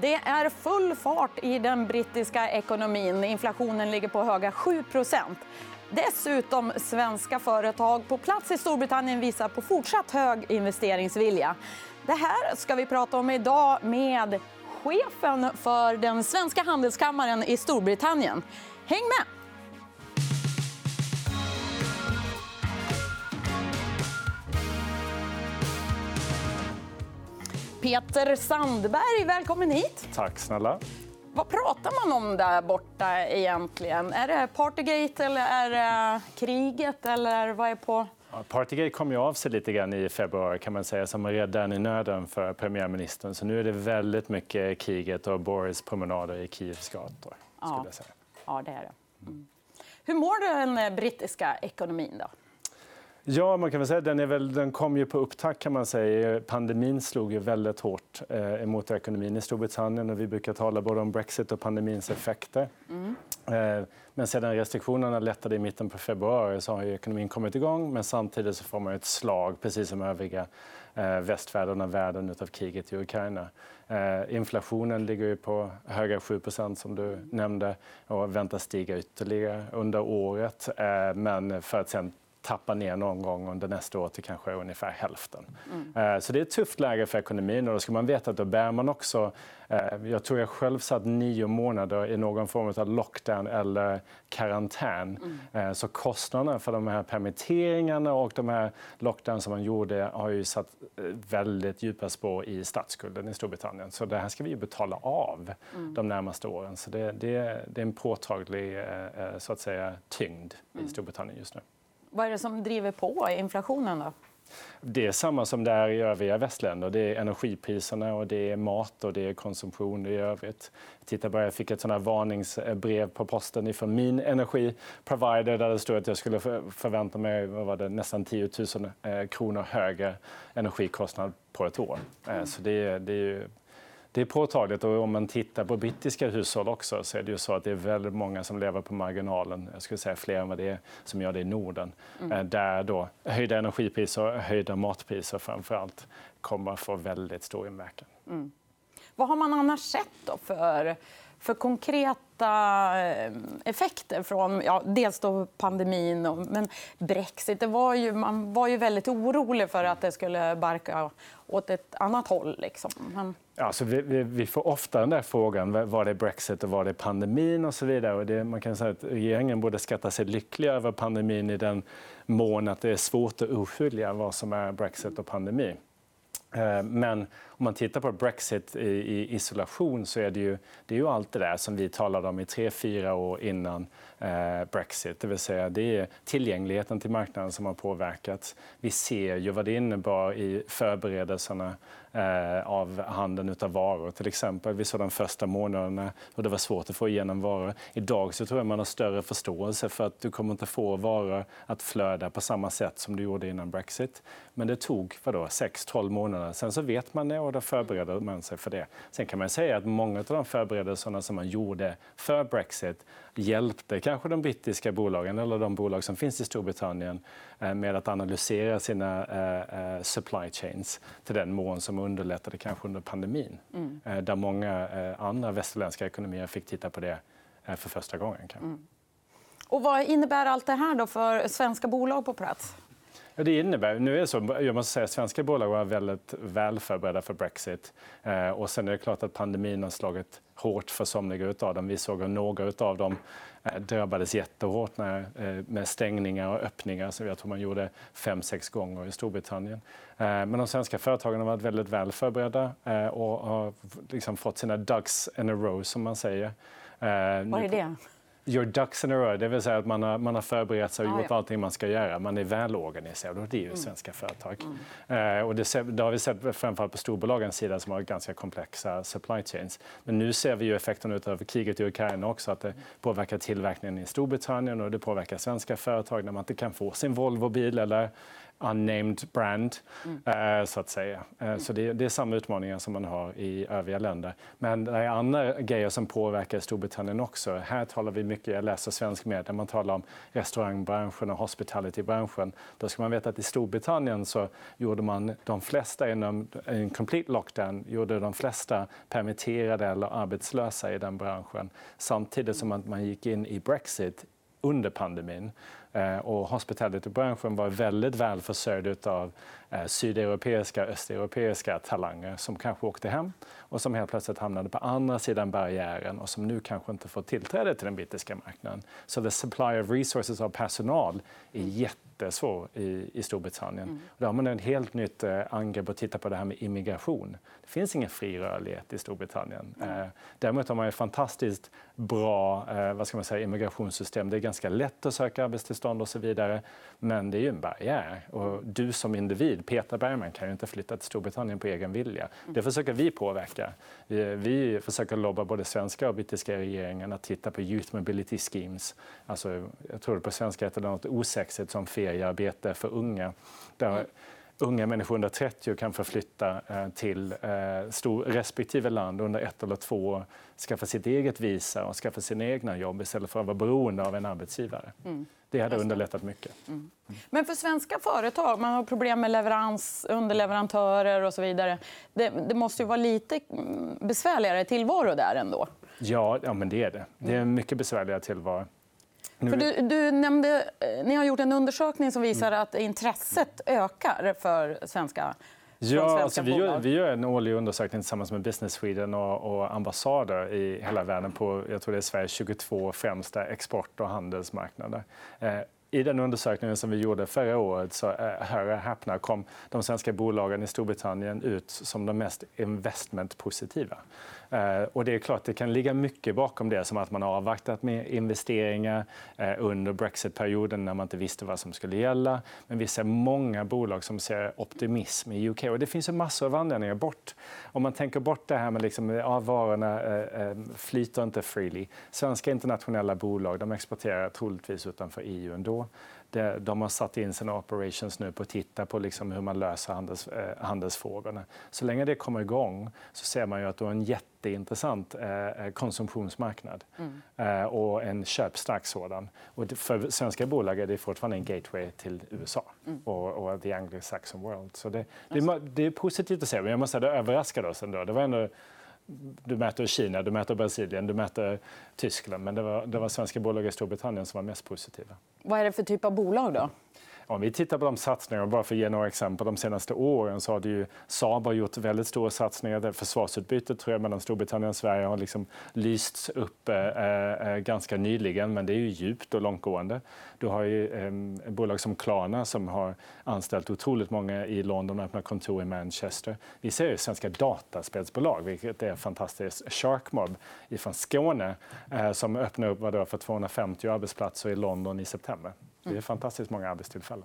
Det är full fart i den brittiska ekonomin. Inflationen ligger på höga 7 Dessutom svenska företag på plats i Storbritannien visar på fortsatt hög investeringsvilja. Det här ska vi prata om idag med chefen för den svenska handelskammaren i Storbritannien. Häng med! Peter Sandberg, välkommen hit. Tack snälla. Vad pratar man om där borta egentligen? Är det Partygate eller är det kriget? Eller vad är på... Partygate kom ju av sig lite grann i februari kan man säga, som räddaren i nöden för premiärministern. Så nu är det väldigt mycket kriget och Boris promenader i Kievs gator. Ja. ja, det är det. Mm. Hur mår den brittiska ekonomin? då? Ja, man kan väl säga den, är väl, den kom ju på upptakt. kan man säga. Pandemin slog ju väldigt hårt eh, emot ekonomin i Storbritannien. Och vi brukar tala både om brexit och pandemins effekter. Mm. Eh, men sedan restriktionerna lättade i mitten på februari så har ekonomin kommit igång. Men samtidigt så får man ett slag, precis som övriga eh, västvärlden och världen av kriget i Ukraina. Eh, inflationen ligger på höga 7% som du nämnde och väntas stiga ytterligare under året. Eh, men för att sen tappa ner någon gång under nästa år till kanske ungefär hälften. Mm. Eh, så det är ett tufft läge för ekonomin. Och då ska man veta att då bär man också... Eh, jag tror jag själv satt nio månader i någon form av lockdown eller karantän. Mm. Eh, så kostnaderna för de här permitteringarna och de här lockdown som man gjorde har ju satt väldigt djupa spår i statsskulden i Storbritannien. Så det här ska vi betala av mm. de närmaste åren. Så det, det, det är en påtaglig så att säga, tyngd i mm. Storbritannien just nu. Vad är det som driver på inflationen? Då? Det är samma som det är i övriga västländer. Det är energipriserna, och det är mat och det är konsumtion i övrigt. Titta bara, jag fick ett sånt varningsbrev på posten från min energiprovider där det stod att jag skulle förvänta mig vad var det, nästan 10 000 eh, kronor högre energikostnad på ett år. Mm. Så det, det är det är påtagligt. Och om man tittar på brittiska hushåll också så är det ju så att det är väldigt många som lever på marginalen. Jag skulle säga fler än vad det är som gör det i Norden. Mm. Eh, där då höjda energipriser och höjda matpriser framför allt kommer att få väldigt stor inverkan. Mm. Vad har man annars sett då för, för konkreta eh, effekter från ja, dels då pandemin och men Brexit? Det var ju, man var ju väldigt orolig för att det skulle barka åt ett annat håll. Liksom. Men... Alltså, vi, vi, vi, får ofta den där frågan var det Brexit och var det pandemin. och så vidare. Och det, man kan säga att regeringen borde skatta sig lycklig över pandemin i den mån att det är svårt att urskilja vad som är Brexit och pandemi. Eh, men om man tittar på Brexit i isolation så är det ju, det är ju allt det där som vi talade om i tre, fyra år innan eh, Brexit. Det vill säga det är tillgängligheten till marknaden som har påverkats. Vi ser ju vad det innebar i förberedelserna eh, av handeln av varor. Till exempel. Vi såg de första månaderna och det var svårt att få igenom varor. Idag så tror jag man har större förståelse för att du kommer inte få varor att flöda på samma sätt som du gjorde innan Brexit. Men det tog 6-12 månader. Sen så vet man det och då förbereder man sig för det. Sen kan man säga att många av de förberedelserna som man gjorde för Brexit hjälpte kanske de brittiska bolagen eller de bolag som finns i Storbritannien eh, med att analysera sina eh, eh, supply chains till den mån som underlättade kanske under pandemin. Mm. Där många andra västerländska ekonomier fick titta på det för första gången. Mm. Och vad innebär allt det här då för svenska bolag på plats? Ja, det innebär, nu är det så, jag måste säga, svenska bolag var väldigt väl förberedda för brexit. Eh, och sen är det klart att pandemin har slagit hårt för somliga av dem. Vi såg att några av dem eh, drabbades jättehårt när, eh, med stängningar och öppningar som jag tror man gjorde fem, sex gånger i Storbritannien. Men de svenska företagen har varit väldigt väl förberedda och har liksom fått sina ducks in a row, som man säger. Vad är det? Your ducks in a row, det vill säga att man har, man har förberett sig och gjort ah, ja. allting man ska göra. Man är välorganiserad och det är ju mm. svenska företag. Mm. Eh, och det, det, har vi sett framförallt på storbolagens sida som har ganska komplexa supply chains. Men nu ser vi ju effekterna av kriget i Ukraina också, att det påverkar tillverkningen i Storbritannien och det påverkar svenska företag när man inte kan få sin Volvo-bil eller unnamed brand, mm. så att säga. Så det, det, är samma utmaningar som man har i övriga länder. Men det är andra grejer som påverkar Storbritannien också. Här talar vi mycket, jag läser svensk media, man talar om restaurangbranschen och hospitality-branschen. Då ska man veta att i Storbritannien så gjorde man de flesta inom en complete lockdown, gjorde de flesta permitterade eller arbetslösa i den branschen. Samtidigt som man gick in i Brexit under pandemin. Eh, och hospitality-branschen var väldigt väl försörjd av eh, sydeuropeiska och östeuropeiska talanger som kanske åkte hem och som helt plötsligt hamnade på andra sidan barriären och som nu kanske inte får tillträde till den brittiska marknaden. Så the supply of resources av personal är jätte jättesvår i, i Storbritannien. Mm. Och då har man ett helt nytt eh, angrepp att titta på det här med immigration. Det finns ingen fri rörlighet i Storbritannien. Mm. Däremot har man ett fantastiskt bra vad ska man säga, immigrationssystem. Det är ganska lätt att söka arbetstillstånd och så vidare. Men det är ju en barriär. Och du som individ, Peter Bergman, kan ju inte flytta till Storbritannien på egen vilja. Mm. Det försöker vi påverka. Vi, vi försöker lobba både svenska och brittiska regeringen att titta på Youth Mobility Schemes. Alltså, jag tror det på svenska heter det något osexigt som feriearbete för unga. Där mm. Unga människor under 30 kan förflytta eh, till eh, respektive land under ett eller två år, skaffa sitt eget visa och skaffa sina egna jobb istället för att vara beroende av en arbetsgivare. Mm. Det hade underlättat mycket. Mm. Men för svenska företag, man har problem med leverans, underleverantörer och så vidare. Det, det måste ju vara lite mm, besvärligare tillvaro där ändå? Ja, ja men det är det. Det är en mycket besvärligare tillvaro. För du, du, nämnde, eh, ni har gjort en undersökning som visar att intresset ökar för svenska Ja, alltså vi, gör, vi gör en årlig undersökning tillsammans med Business Sweden och, och ambassader i hela världen på jag tror det är Sveriges 22 främsta export och handelsmarknader. Eh, i den undersökningen som vi gjorde förra året så eh, hör och häpna, kom de svenska bolagen i Storbritannien ut som de mest investmentpositiva. Eh, och det är klart, det kan ligga mycket bakom det, som att man har avvaktat med investeringar eh, under brexitperioden när man inte visste vad som skulle gälla. Men vi ser många bolag som ser optimism i UK. Och det finns en massor av anledningar. Bort, om man tänker bort det här med liksom, ja, varorna eh, flyter inte freely. Svenska internationella bolag de exporterar troligtvis utanför EU ändå de har satt in sina operations nu på att titta på liksom hur man löser handels, eh, handelsfrågorna. Så länge det kommer igång så ser man ju att du har en jätteintressant eh, eh konsumtionsmarknad mm. eh, och en köpstark sådan. Och för svenska bolag är det fortfarande en gateway till USA mm. och, och the anglo-saxon world. Så det, det, det, är positivt att se, men jag måste säga det överraskade oss ändå. Det var ändå du mäter Kina, du mäter Brasilien, du mäter Tyskland. Men det var, det var svenska bolag i Storbritannien som var mest positiva. Vad är det för typ av bolag? då? Om vi tittar på de satsningarna, bara för att ge några exempel, de senaste åren så har ju Saab har gjort väldigt stora satsningar. Försvarsutbytet tror jag, mellan Storbritannien och Sverige har liksom lysts upp eh, eh, ganska nyligen, men det är ju djupt och långtgående. Du har ju eh, bolag som Klarna som har anställt otroligt många i London och öppnat kontor i Manchester. Vi ser ju svenska dataspelsbolag, vilket är fantastiskt. Sharkmob från Skåne eh, som öppnar upp vad för 250 arbetsplatser i London i september. Det är fantastiskt många arbetstillfällen.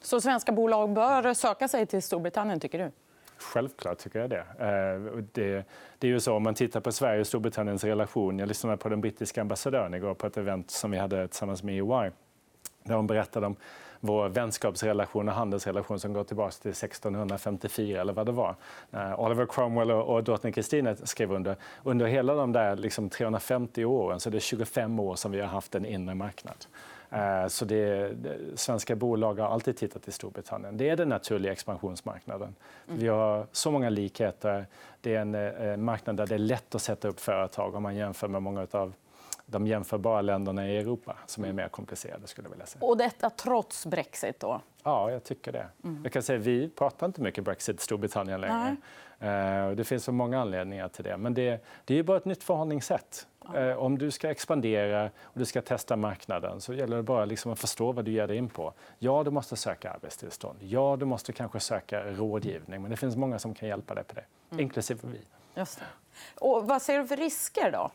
Så svenska bolag bör söka sig till Storbritannien, tycker du? Självklart tycker jag det. Eh, det. Det är ju så, om man tittar på Sverige och Storbritanniens relation. Jag lyssnade på den brittiska ambassadören igår på ett event som vi hade tillsammans med EY. Där hon berättade om vår vänskapsrelation och handelsrelation som går tillbaka till 1654 eller vad det var. Uh, Oliver Cromwell och, och drottning Kristina skrev under. Under hela de där liksom, 350 åren så är det 25 år som vi har haft en inre marknad. Uh, så det, svenska bolag har alltid tittat till Storbritannien. Det är den naturliga expansionsmarknaden. Mm. Vi har så många likheter. Det är en, eh, marknad där det är lätt att sätta upp företag om man jämför med många av de jämförbara länderna i Europa som är mer komplicerade. skulle jag vilja säga. Och detta trots brexit? då? Ja, jag tycker det. Mm. Jag kan säga, vi pratar inte mycket brexit i Storbritannien längre. Uh, det finns så många anledningar till det. Men det, det är bara ett nytt förhållningssätt. Uh, om du ska expandera och du ska testa marknaden så gäller det bara liksom att förstå vad du ger dig in på. Ja, du måste söka arbetstillstånd. Ja, du måste kanske söka rådgivning. Men det finns många som kan hjälpa dig på det, mm. inklusive vi. Just. Och vad ser du för risker då?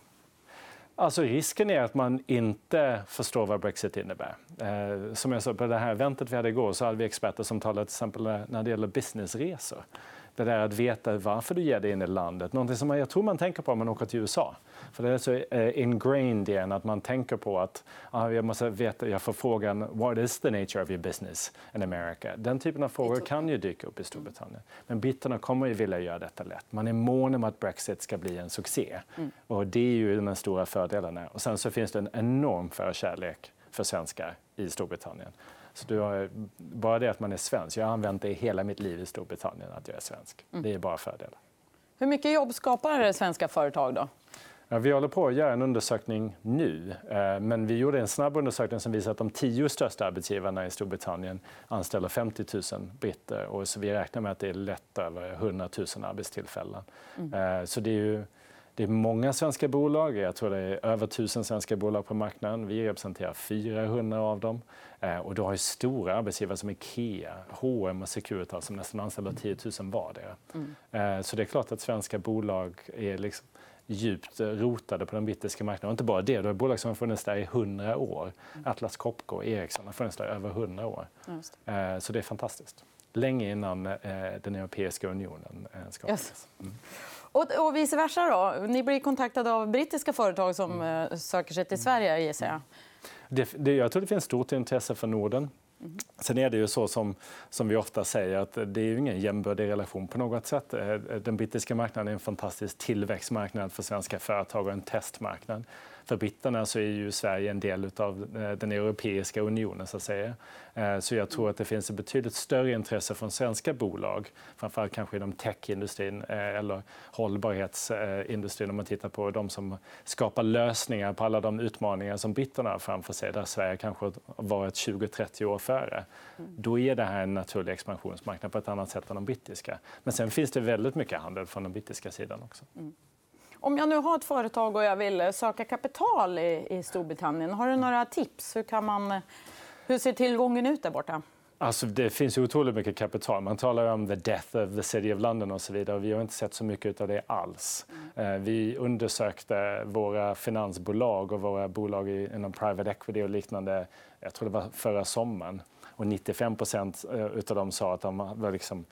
Alltså risken är att man inte förstår vad brexit innebär. Eh, som jag sa, på det här eventet vi hade igår så hade vi experter som talade till exempel när det gäller businessresor. Det där att veta varför du ger dig in i landet. Någonting som jag tror man tänker på om man åker till USA. För det är så eh, ingrained igen att man tänker på att ah, jag måste veta, jag får frågan what is the nature of your business in America? Den typen av frågor kan ju dyka upp i Storbritannien. Men britterna kommer ju vilja göra detta lätt. Man är mån om att Brexit ska bli en succé. Mm. Och det är ju den stora fördelen. Och sen så finns det en enorm förkärlek för svenskar i Storbritannien. Så du har, bara det att man är svensk. Jag har använt det hela mitt liv i Storbritannien, att jag är svensk. Mm. Det är bara fördelar. Hur mycket jobb skapar svenska företag? då? Ja, vi håller på att göra en undersökning nu. Eh, men vi gjorde en snabb undersökning som visar att de tio största arbetsgivarna i Storbritannien anställer 50 000 britter. Och så vi räknar med att det är lätt över 100 000 arbetstillfällen. Mm. Eh, så det är ju det är många svenska bolag. Jag tror det är över 1000 svenska bolag på marknaden. Vi representerar 400 av dem. Eh, och du har stora arbetsgivare som Ikea, H&M och Securitas som nästan anställer 10 000 vardera. Mm. Så det är klart att svenska bolag är liksom djupt rotade på den brittiska marknaden. Och inte bara det, du har bolag som har funnits där i 100 år. Atlas Copco och Ericsson har funnits där i över 100 år. Det. Eh, så det är fantastiskt. Länge innan eh, den Europeiska unionen eh, skapades. Mm. Och, och vice versa då? Ni blir kontaktade av brittiska företag som mm. söker sig till Sverige gissar jag. Det, det, jag tror det finns stort intresse för Norden. Sen är det ju så som, som vi ofta säger att det är ingen jämbördig relation på något sätt. Eh, den brittiska marknaden är en fantastisk tillväxtmarknad för svenska företag och en testmarknad för britterna så är ju Sverige en del av eh, den europeiska unionen. Så, att säga. Eh, så jag tror att det finns ett betydligt större intresse från svenska bolag, framförallt kanske inom techindustrin eh, eller hållbarhetsindustrin om man tittar på de som skapar lösningar på alla de utmaningar som britterna har framför sig, där Sverige kanske har varit 20-30 år före. Då är det här en naturlig expansionsmarknad på ett annat sätt än de brittiska. Men sen finns det väldigt mycket handel från den brittiska sidan också. Mm. Om jag nu har ett företag och jag vill söka kapital i, i Storbritannien, har du några tips? Hur, kan man, hur ser tillgången ut där borta? Alltså, det finns otroligt mycket kapital. Man talar om the death of the city of London och så vidare. Vi har inte sett så mycket av det alls. Mm. Vi undersökte våra finansbolag och våra bolag inom private equity och liknande jag tror det var förra sommaren. Och 95 eh, av dem sa att de var liksom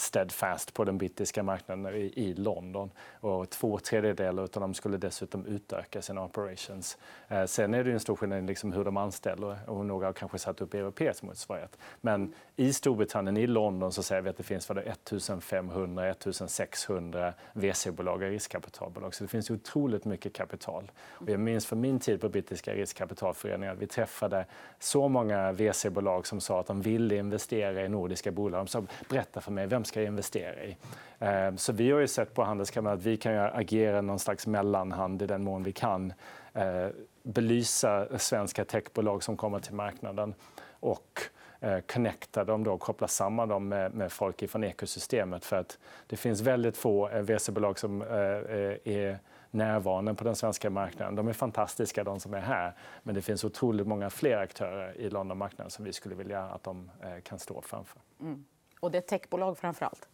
steadfast på den brittiska marknaden i, London. Och två tredjedelar av dem skulle dessutom utöka sina operations. Eh, sen är det en stor skillnad i liksom hur de anställer och några har kanske satt upp europeisk motsvarighet. Men i Storbritannien, i London, så säger vi att det finns 1500-1600 VC-bolag och riskkapitalbolag. Så det finns otroligt mycket kapital. Och jag minns från min tid på brittiska riskkapitalföreningar att vi träffade så många VC-bolag som sa att de ville investera i nordiska bolag. De sa berätta för mig, vem ska investera i. Ehm, så vi har ju sett på Handelskammaren att vi kan agera någon slags mellanhand i den mån vi kan. Eh, belysa svenska techbolag som kommer till marknaden och eh, connecta dem, då, koppla samman dem med, med folk från ekosystemet. För att det finns väldigt få eh, VC-bolag som är närvarande på den svenska marknaden. De är fantastiska, de som är här. Men det finns otroligt många fler aktörer i Londonmarknaden som vi skulle vilja att de kan stå framför. Mm. Och det är techbolag framför allt?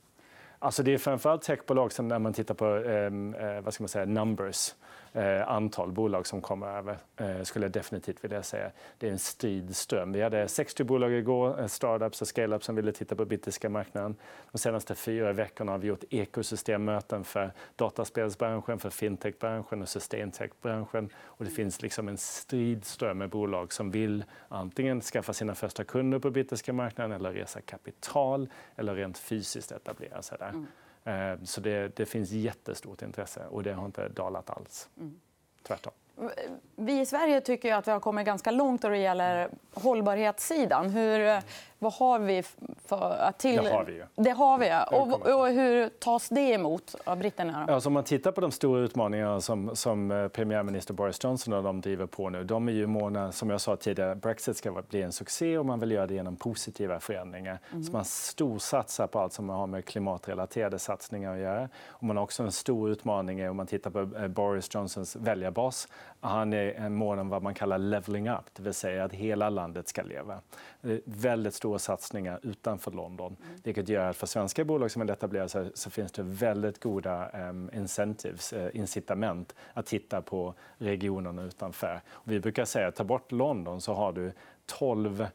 Alltså det är framförallt techbolag som när man tittar på ehm, eh, vad ska man säga, numbers eh, antal bolag som kommer över, eh, skulle jag definitivt vilja säga. Det är en strid ström. Vi hade 60 bolag igår, eh, startups och scale-ups som ville titta på brittiska marknaden. De senaste fyra veckorna har vi gjort ekosystemmöten för dataspelsbranschen, för fintechbranschen och systemtechbranschen. Och det finns liksom en stridström med bolag som vill antingen skaffa sina första kunder på brittiska marknaden eller resa kapital eller rent fysiskt etablera sig där. Mm. Eh, så det, det, finns jättestort intresse och det har inte dalat alls. Mm. Tvärtom. Vi i Sverige tycker att vi har kommit ganska långt då det gäller hållbarhetssidan. Hur, vad har vi för... Till... Det har vi ju. Det har vi, och, och hur tas det emot av britterna? Ja, om man tittar på de stora utmaningarna som, som eh, premiärminister Boris Johnson och de driver på nu. De är ju måna, som jag sa tidigare, Brexit ska bli en succé och man vill göra det genom positiva förändringar. Mm. Så man storsatsar på allt som har med klimatrelaterade satsningar att göra. Och man har också en stor utmaning om man tittar på eh, Boris Johnsons väljarbas. Han är mån om vad man kallar leveling up, det vill säga att hela landet ska leva. Det är väldigt stora satsningar utanför London. Mm. Vilket gör att för svenska bolag som vill etablera sig så finns det väldigt goda um, incentives, uh, incitament att titta på regionerna utanför. Vi brukar säga att ta bort London så har du 12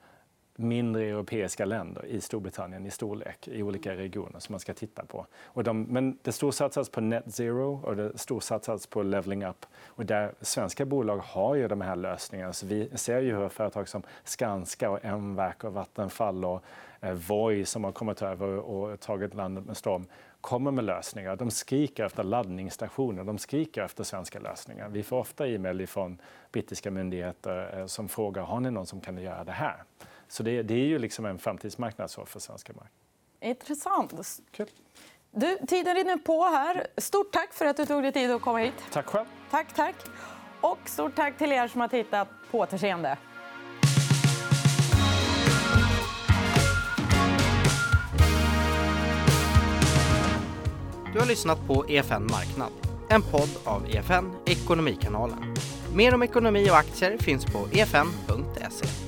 mindre europeiska länder i Storbritannien i storlek i olika regioner som man ska titta på. Och de, men det storsatsas på net zero och det storsatsas på leveling up. Och där svenska bolag har ju de här lösningarna. Så vi ser ju hur företag som Skanska och M-verk och Vattenfall och eh, Voi som har kommit över och tagit landet med storm kommer med lösningar. De skriker efter laddningsstationer, de skriker efter svenska lösningar. Vi får ofta e-mail från brittiska myndigheter eh, som frågar har ni någon som kan göra det här. Så det, det är ju liksom en framtidsmarknad för svenska marknaden. Intressant. Kul. Du, tiden rinner på här. Stort tack för att du tog dig tid att komma hit. Tack själv. Tack, tack. Och stort tack till er som har tittat. På återseende. Du har lyssnat på EFN Marknad, en podd av EFN Ekonomikanalen. Mer om ekonomi och aktier finns på efn.se.